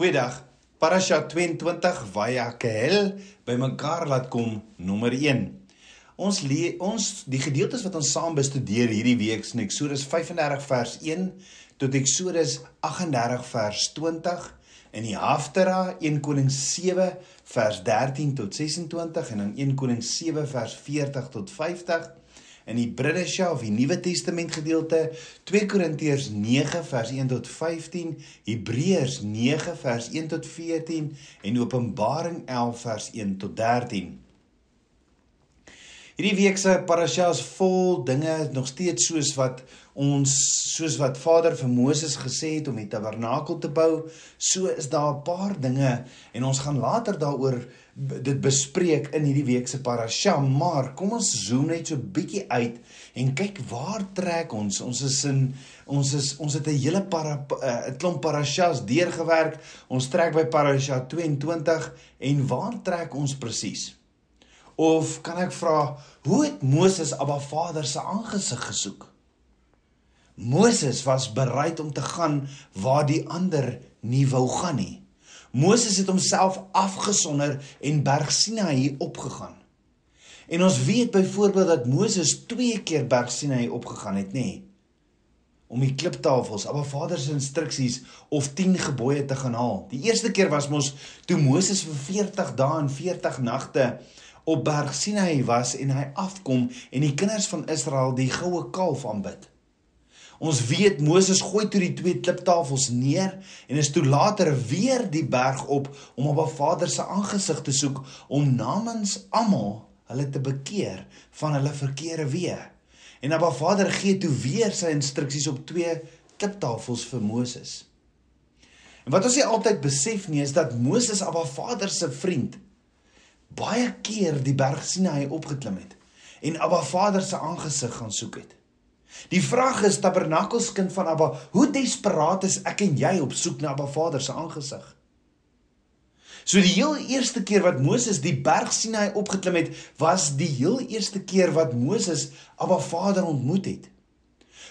Goeiedag. Parasha 22 Vayakehel bymekaar laat kom nommer 1. Ons le ons die gedeeltes wat ons saam bestudeer hierdie week is Eksodus 35 vers 1 tot Eksodus 38 vers 20 in die Haftara 1 Konings 7 vers 13 tot 26 en dan 1 Konings 7 vers 40 tot 50 in die Bridesha of die Nuwe Testament gedeelte 2 Korintiërs 9 vers 1 tot 15, Hebreërs 9 vers 1 tot 14 en Openbaring 11 vers 1 tot 13. Hierdie week se parasha is vol dinge nog steeds soos wat ons soos wat Vader vir Moses gesê het om die tabernakel te bou, so is daar 'n paar dinge en ons gaan later daaroor dit bespreek in hierdie week se parasha, maar kom ons zoom net so bietjie uit en kyk waar trek ons. Ons is in ons is ons het 'n hele para 'n uh, klomp parashas deurgewerk. Ons trek by parasha 22 en waar trek ons presies? Of kan ek vra, hoe het Moses Abba Vader se aangesig gesoek? Moses was bereid om te gaan waar die ander nie wou gaan nie. Moses het homself afgesonder en berg Sinaï opgegaan. En ons weet byvoorbeeld dat Moses twee keer berg Sinaï opgegaan het, nê? Nee, om die kliptafels, Abba Vader se instruksies of 10 gebooie te gaan haal. Die eerste keer was mos toe Moses vir 40 dae en 40 nagte op berg Sinaï was en hy afkom en die kinders van Israel die goue kalf aanbid. Ons weet Moses gooi toe die twee kliptafels neer en is toe later weer die berg op om op haar Vader se aangesig te soek om namens almal hulle te bekeer van hulle verkeerde weë. En Abba Vader gee toe weer sy instruksies op twee kliptafels vir Moses. En wat ons nie altyd besef nie is dat Moses Abba Vader se vriend baie keer die berg Sinaï opgeklim het en Abba Vader se aangesig gaan soek het. Die vraag is tabernakelskind van Abba, hoe desperaat is ek en jy op soek na Abba Vader se aangesig? So die heel eerste keer wat Moses die berg Sinai opgeklim het, was die heel eerste keer wat Moses Abba Vader ontmoet het.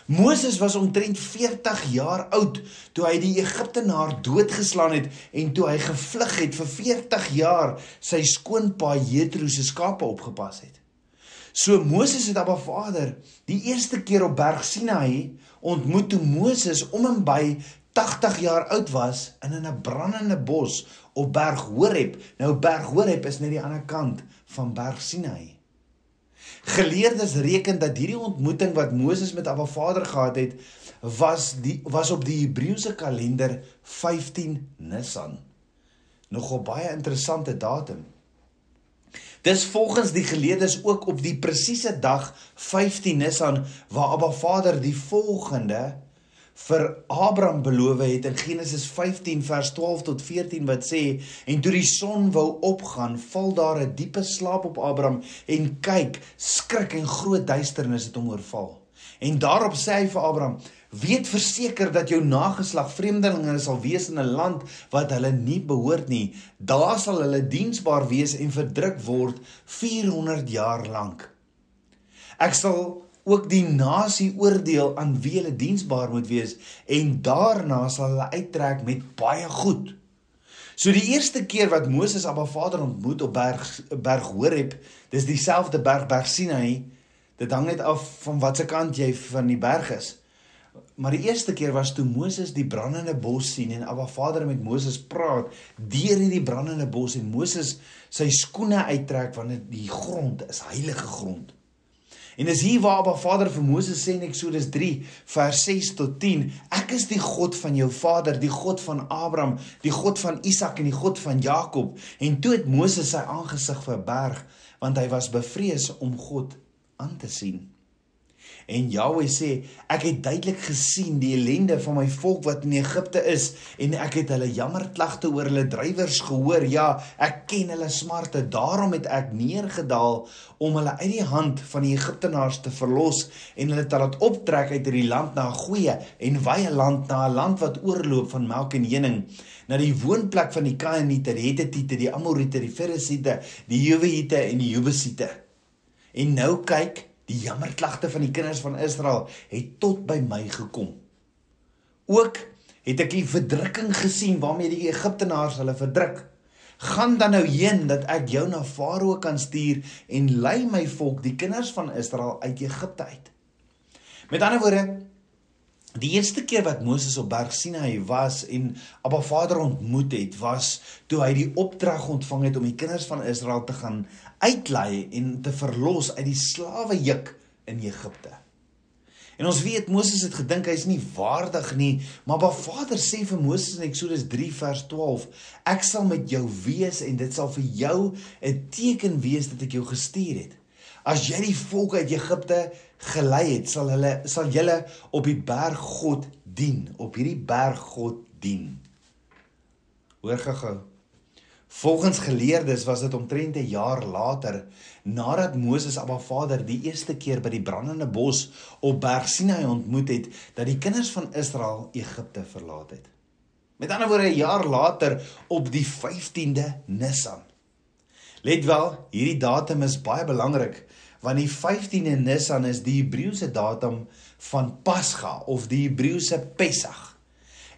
Moses was omtrent 40 jaar oud toe hy die Egiptenaar doodgeslaan het en toe hy gevlug het vir 40 jaar sy skoonpa Jethro se skape opgepas het. So Moses het Abba Vader die eerste keer op Berg Sinaï ontmoet toe Moses om en by 80 jaar oud was in 'n brandende bos op Berg Horeb. Nou Berg Horeb is net die ander kant van Berg Sinaï. Geleerdes reken dat hierdie ontmoeting wat Moses met Abba Vader gehad het, was die was op die Hebreëse kalender 15 Nisan. Nogal baie interessante datum. Dis volgens die geleerdes ook op die presiese dag 15 Nisan waar Abba Vader die volgende vir Abraham beloof het in Genesis 15 vers 12 tot 14 wat sê en toe die son wou opgaan val daar 'n diepe slaap op Abraham en kyk skrik en groot duisternis het hom oorval. En daarop sê hy vir Abraham Weet verseker dat jou nageslag vreemdelinge sal wees in 'n land wat hulle nie behoort nie. Daar sal hulle diensbaar wees en verdruk word 400 jaar lank. Ek sal ook die nasie oordeel aan wie hulle diensbaar moet wees en daarna sal hulle uittrek met baie goed. So die eerste keer wat Moses Abba Vader ontmoet op berg berg Horeb, dis dieselfde berg Berg Sinai. Dit hang net af van watter kant jy van die berg is. Maar die eerste keer was toe Moses die brandende bos sien en Abba Vader met Moses praat deur hierdie brandende bos en Moses sy skoene uittrek want die grond is heilige grond. En dis hier waar Abba Vader vir Moses sê in Eksodus 3 vers 6 tot 10: Ek is die God van jou vader, die God van Abraham, die God van Isak en die God van Jakob. En toe het Moses sy aangesig verberg want hy was bevrees om God aan te sien. En Jahwe sê, ek het duidelik gesien die ellende van my volk wat in Egipte is en ek het hulle jammerklagte oor hulle drywers gehoor. Ja, ek ken hulle smarte. Daarom het ek neergedaal om hulle uit die hand van die Egiptenaars te verlos en hulle te laat optrek uit hierdie land na 'n goeie en wye land, na 'n land wat oorloop van melk en honing, na die woonplek van die Kanaaniete, die Hittite, die Amoriete, die Ferisiete, die Jewiete en die Jebusiete. En nou kyk Die jammerklagte van die kinders van Israel het tot by my gekom. Ook het ek die verdrukking gesien waarmee die Egiptenaars hulle verdruk. Gaan dan nou heen dat ek jou na Farao kan stuur en lei my volk, die kinders van Israel uit Egipte uit. Met ander woorde, die eerste keer wat Moses op Berg Sinai was en Abba Vader ontmoet het, was toe hy die opdrag ontvang het om die kinders van Israel te gaan uitlei en te verlos uit die slawejuk in Egipte. En ons weet Moses het gedink hy's nie waardig nie, maar Ba Vader sê vir Moses in Eksodus 3 vers 12: Ek sal met jou wees en dit sal vir jou 'n teken wees dat ek jou gestuur het. As jy die volk uit Egipte gelei het, sal hulle sal julle op die berg God dien, op hierdie berg God dien. Hoor gou-gou. Volgens geleerdes was dit omtrent 'n jaar later nadat Moses Abba Vader die eerste keer by die brandende bos op Berg Sinai ontmoet het dat die kinders van Israel Egipte verlaat het. Met ander woorde 'n jaar later op die 15de Nisan. Let wel, hierdie datum is baie belangrik want die 15de Nisan is die Hebreëse datum van Pasga of die Hebreëse Pessach.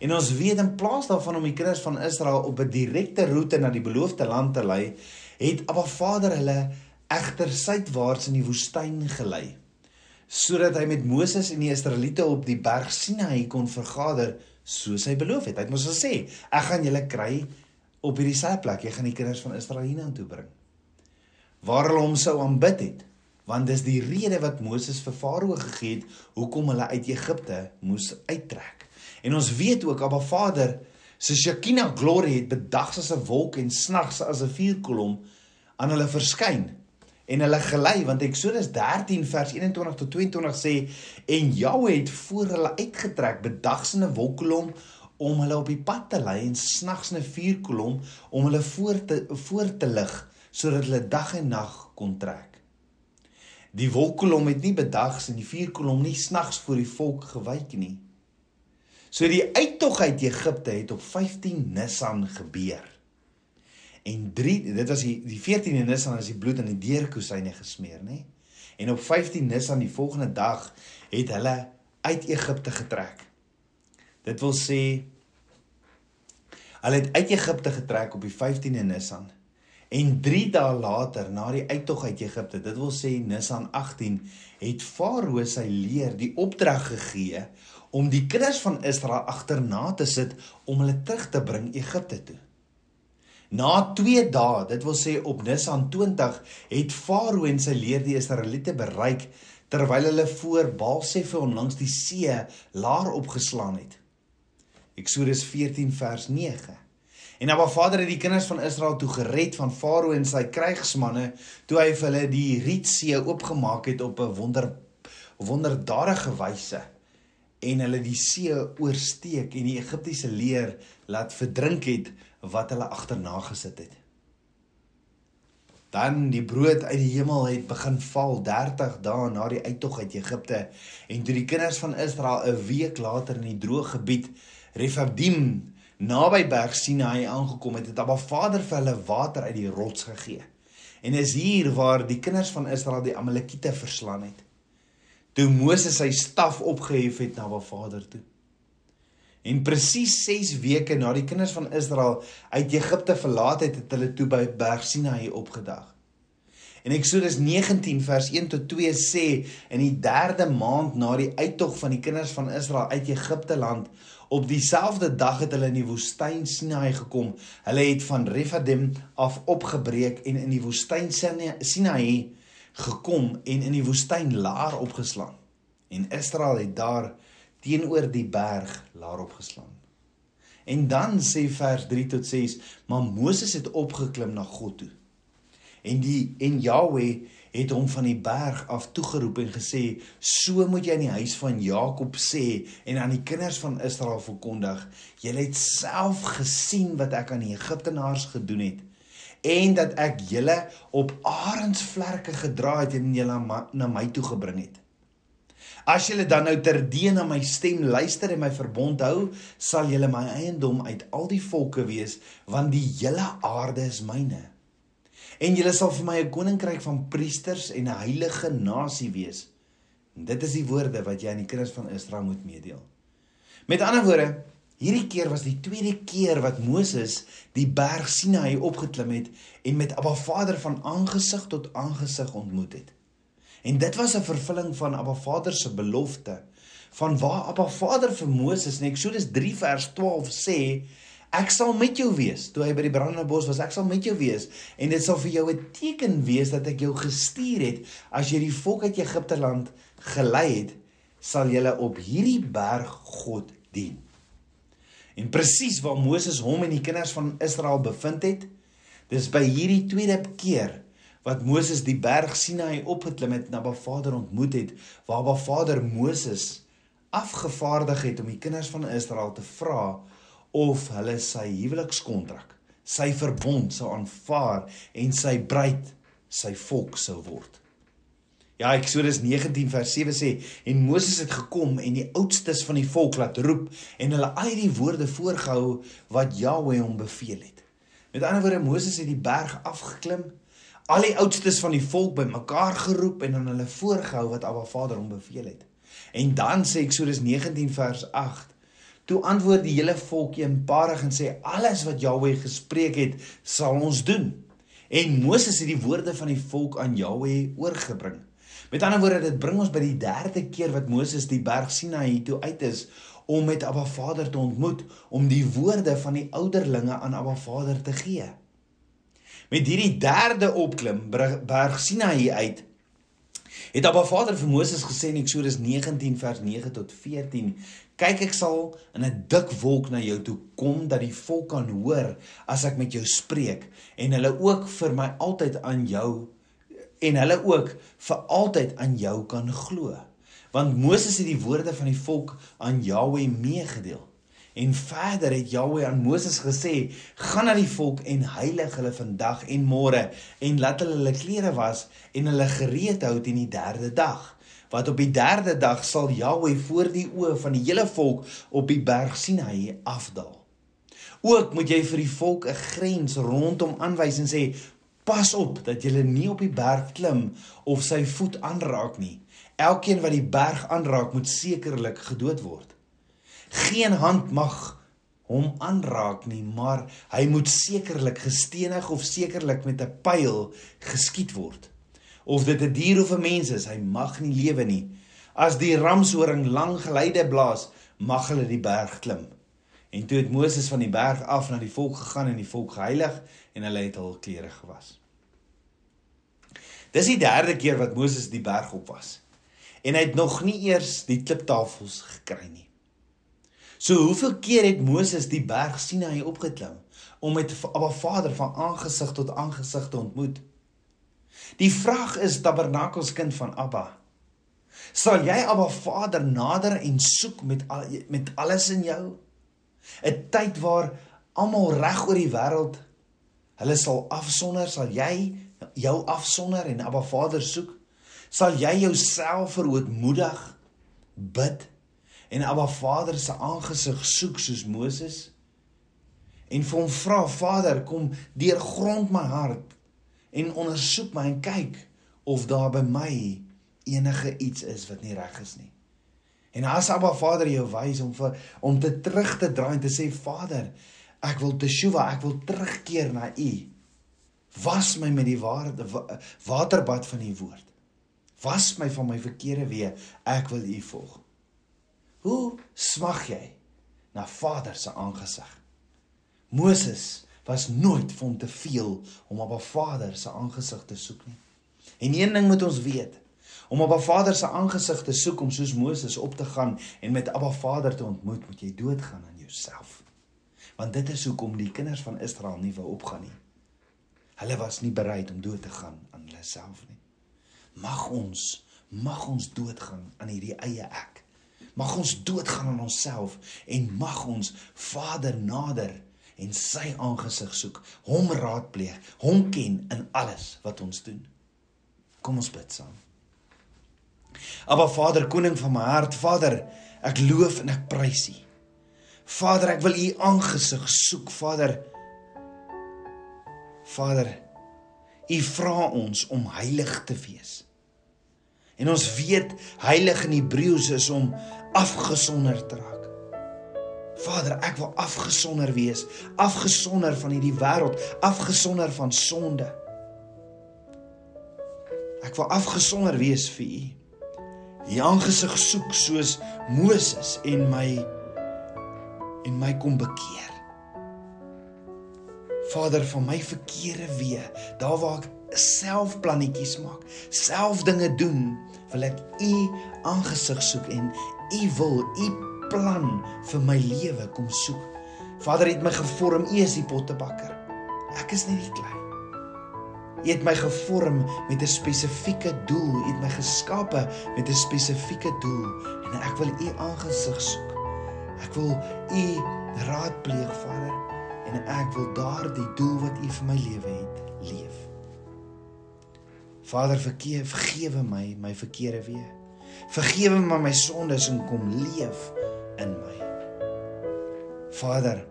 En ons weet in plaas daarvan om die kinders van Israel op 'n direkte roete na die beloofde land te lei, het Abba Vader hulle egter suidwaarts in die woestyn gelei, sodat hy met Moses en die Israeliete op die berg Sinai kon vergader soos hy beloof het. Hy het mos gesê, ek gaan julle kry op hierdie selfde plek. Jy gaan die kinders van Israel hiernatoe bring. Waar hulle hom sou aanbid het, want dis die rede wat Moses vir Farao gegee het hoekom hulle uit Egipte moes uittrek. En ons weet ook Abba Vader se Shekinah glory het bedags as 'n wolk en snags as 'n vuurkolom aan hulle verskyn en hulle gelei want Eksodus 13 vers 21 tot 22 sê en Jahwe het voor hulle uitgetrek bedags in 'n wolkkolom om hulle op die pad te lei en snags in 'n vuurkolom om hulle voor te voor te lig sodat hulle dag en nag kon trek. Die wolkkolom het nie bedags en die vuurkolom nie snags voor die volk gewyk nie. So die uittog uit Egipte het op 15 Nisan gebeur. En 3 dit was die die 14de Nisan as die bloed aan die deurkusyne gesmeer, nê? En op 15 Nisan die volgende dag het hulle uit Egipte getrek. Dit wil sê hulle het uit Egipte getrek op die 15de Nisan. En 3 dae later na die uittog uit Egipte, dit wil sê Nisan 18, het Farao sy leer die opdrag gegee om die kinders van Israel agterna te sit om hulle terug te bring Egipte toe. Na 2 dae, dit wil sê op Nisan 20, het Farao en sy leer die Israeliete bereik terwyl hulle voor Baalsefon langs die see laar opgeslaan het. Eksodus 14 vers 9. En Abba Vader het die kinders van Israel toe gered van Farao en sy krygsmanne toe hy vir hulle die Rietsee oopgemaak het op 'n wonder wonderdadige wyse en hulle die see oorsteek en die Egiptiese leer laat verdrink het wat hulle agterna gesit het. Dan die brood uit die hemel het begin val 30 dae na die uittog uit Egipte en toe die kinders van Israel 'n week later in die droë gebied Refidim naby Berg Sinai aangekom het, het Abba Vader vir hulle water uit die rots gegee. En is hier waar die kinders van Israel die Amalekiete verslaan het toe Moses sy staf opgehef het na haar vader toe. En presies 6 weke na die kinders van Israel uit Egipte verlaat het, het hulle toe by Berg Sinai opgedag. En Eksodus 19 vers 1 tot 2 sê in die 3de maand na die uittog van die kinders van Israel uit Egipte land op dieselfde dag het hulle in die woestyn Sinai gekom. Hulle het van Refidim af opgebreek en in die woestyn Sinai gekom en in die woestyn laar opgeslaan. En Israel het daar teenoor die berg laar opgeslaan. En dan sê vers 3 tot 6, maar Moses het opgeklim na God toe. En die en Jahwe het hom van die berg af toegeroep en gesê: "So moet jy in die huis van Jakob sê en aan die kinders van Israel verkondig: Julle het self gesien wat ek aan die Egiptenaars gedoen het en dat ek julle op arensvlerke gedra het en julle na my toe gebring het. As julle dan nou terdee na my stem luister en my verbond hou, sal julle my eiendom uit al die volke wees, want die hele aarde is myne. En julle sal vir my 'n koninkryk van priesters en 'n heilige nasie wees. En dit is die woorde wat jy aan die kinders van Israel moet meedeel. Met ander woorde, Hierdie keer was die tweede keer wat Moses die berg Sinaï opgeklim het en met Abba Vader van aangesig tot aangesig ontmoet het. En dit was 'n vervulling van Abba Vader se belofte van waar Abba Vader vir Moses in Eksodus 3 vers 12 sê ek sal met jou wees. Toe hy by die brandende bos was ek sal met jou wees. En dit sal vir jou 'n teken wees dat ek jou gestuur het. As jy die volk uit Egipte land gelei het sal jy op hierdie berg God dien. En presies waar Moses hom en die kinders van Israel bevind het, dis by hierdie tweede keer wat Moses die berg Sinaï opgeklim het en Abba Vader ontmoet het, waar Abba Vader Moses afgevaardig het om die kinders van Israel te vra of hulle sy huwelikskontrak, sy verbond sou aanvaar en sy bruid sy volk sou word. Ja, Eksodus 19 vers 7 sê en Moses het gekom en die oudstes van die volk laat roep en hulle al die woorde voorgehou wat Jahweh hom beveel het. Met ander woorde Moses het die berg afgeklim, al die oudstes van die volk bymekaar geroep en aan hulle voorgehou wat Abba Vader hom beveel het. En dan sê Eksodus 19 vers 8 Toe antwoord die hele volk eenparig en sê alles wat Jahweh gespreek het, sal ons doen. En Moses het die woorde van die volk aan Jahweh oorgebring. Met ander woorde, dit bring ons by die derde keer wat Moses die berg Sinaï toe uit is om met Abba Vader te ontmoet, om die woorde van die ouderlinge aan Abba Vader te gee. Met hierdie derde opklim berg Sinaï uit het Abba Vader vir Moses gesê in Eksodus 19 vers 9 tot 14: "Kyk, ek sal in 'n dik wolk na jou toe kom dat die volk kan hoor as ek met jou spreek en hulle ook vir my altyd aan jou en hulle ook vir altyd aan jou kan glo. Want Moses het die woorde van die volk aan Jahweh meegedeel. En verder het Jahweh aan Moses gesê: "Gaan na die volk en heilig hulle vandag en môre en laat hulle hulle klere was en hulle gereed hou teen die derde dag." Want op die derde dag sal Jahweh voor die oë van die hele volk op die berg Sinaï afdaal. Ook moet jy vir die volk 'n grens rondom aanwys en sê: Pas op dat jy nie op die berg klim of sy voet aanraak nie. Elkeen wat die berg aanraak, moet sekerlik gedood word. Geen hand mag hom aanraak nie, maar hy moet sekerlik gestenig of sekerlik met 'n pyl geskiet word. Of dit 'n dier of 'n mens is, hy mag nie lewe nie. As die ramshoring lang geleide blaas, mag hulle die berg klim. En toe het Moses van die berg af na die volk gegaan en die volk geheilig en hulle het hul klere gewas. Dis die derde keer wat Moses die berg op was. En hy het nog nie eers die kliptafels gekry nie. So hoeveel keer het Moses die berg Sinaï opgeklim om met Abba Vader van aangesig tot aangesig te ontmoet? Die vraag is Tabernakels kind van Abba. Sal jy Abba Vader nader en soek met al, met alles in jou? 'n tyd waar almal reg oor die wêreld hulle sal afsonder, sal jy jou afsonder en Abba Vader soek? Sal jy jouself verootmoedig bid en Abba Vader se aangesig soek soos Moses? En vir hom vra Vader, kom deurgrond my hart en ondersoek my en kyk of daar by my enige iets is wat nie reg is nie. En as Abba Vader jou wys om vir om te terug te draai en te sê Vader, ek wil teshuva, ek wil terugkeer na U. Was my met die waarde waterbad van U woord. Was my van my verkeerde weë, ek wil U volg. Hoe smag jy na Vader se aangesig? Moses was nooit vir hom te veel om op 'n Vader se aangesig te soek nie. En een ding moet ons weet, om op 'n Vader se aangesig te soek om soos Moses op te gaan en met Abba Vader te ontmoet, moet jy doodgaan aan jouself. Want dit is hoekom die kinders van Israel nie wou opgaan nie. Hulle was nie bereid om dood te gaan aan hulle self nie. Mag ons, mag ons doodgaan aan hierdie eie ek. Mag ons doodgaan aan onsself en mag ons Vader nader en sy aangesig soek, hom raadpleeg, hom ken in alles wat ons doen. Kom ons bid saam. Aba Vader, koning van my hart, Vader, ek loof en ek prys U. Vader, ek wil U aangesig soek, Vader. Vader, U vra ons om heilig te wees. En ons weet heilig in Hebreëus is om afgesonder te raak. Vader, ek wil afgesonder wees, afgesonder van hierdie wêreld, afgesonder van sonde. Ek wil afgesonder wees vir U. Die aangesig soek soos Moses en my en my kom bekeer. Vader van my verkeerde weë, daar waar ek self plannetjies maak, self dinge doen, wil ek U aangesig soek en U wil, U plan vir my lewe kom soek. Vader het my gevorm, U is die pottebakker. Ek is net die klei. U het my gevorm met 'n spesifieke doel, U het my geskape met 'n spesifieke doel en ek wil U aangesig soek. Ek wil U raadpleeg, Vader, en ek wil daardie doel wat U vir my lewe het, leef. Vader, vergewe, vergewe my my verkeerde weë. Vergewe my my sondes en kom leef in my. Vader,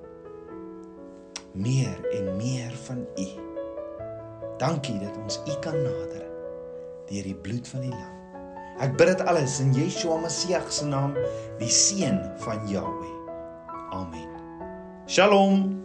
meer en meer van U. Dankie dat ons U kan nader deur die bloed van die lam. Ek bid dit alles in Yeshua Messie se naam, die seun van Jahweh. Amen. Shalom.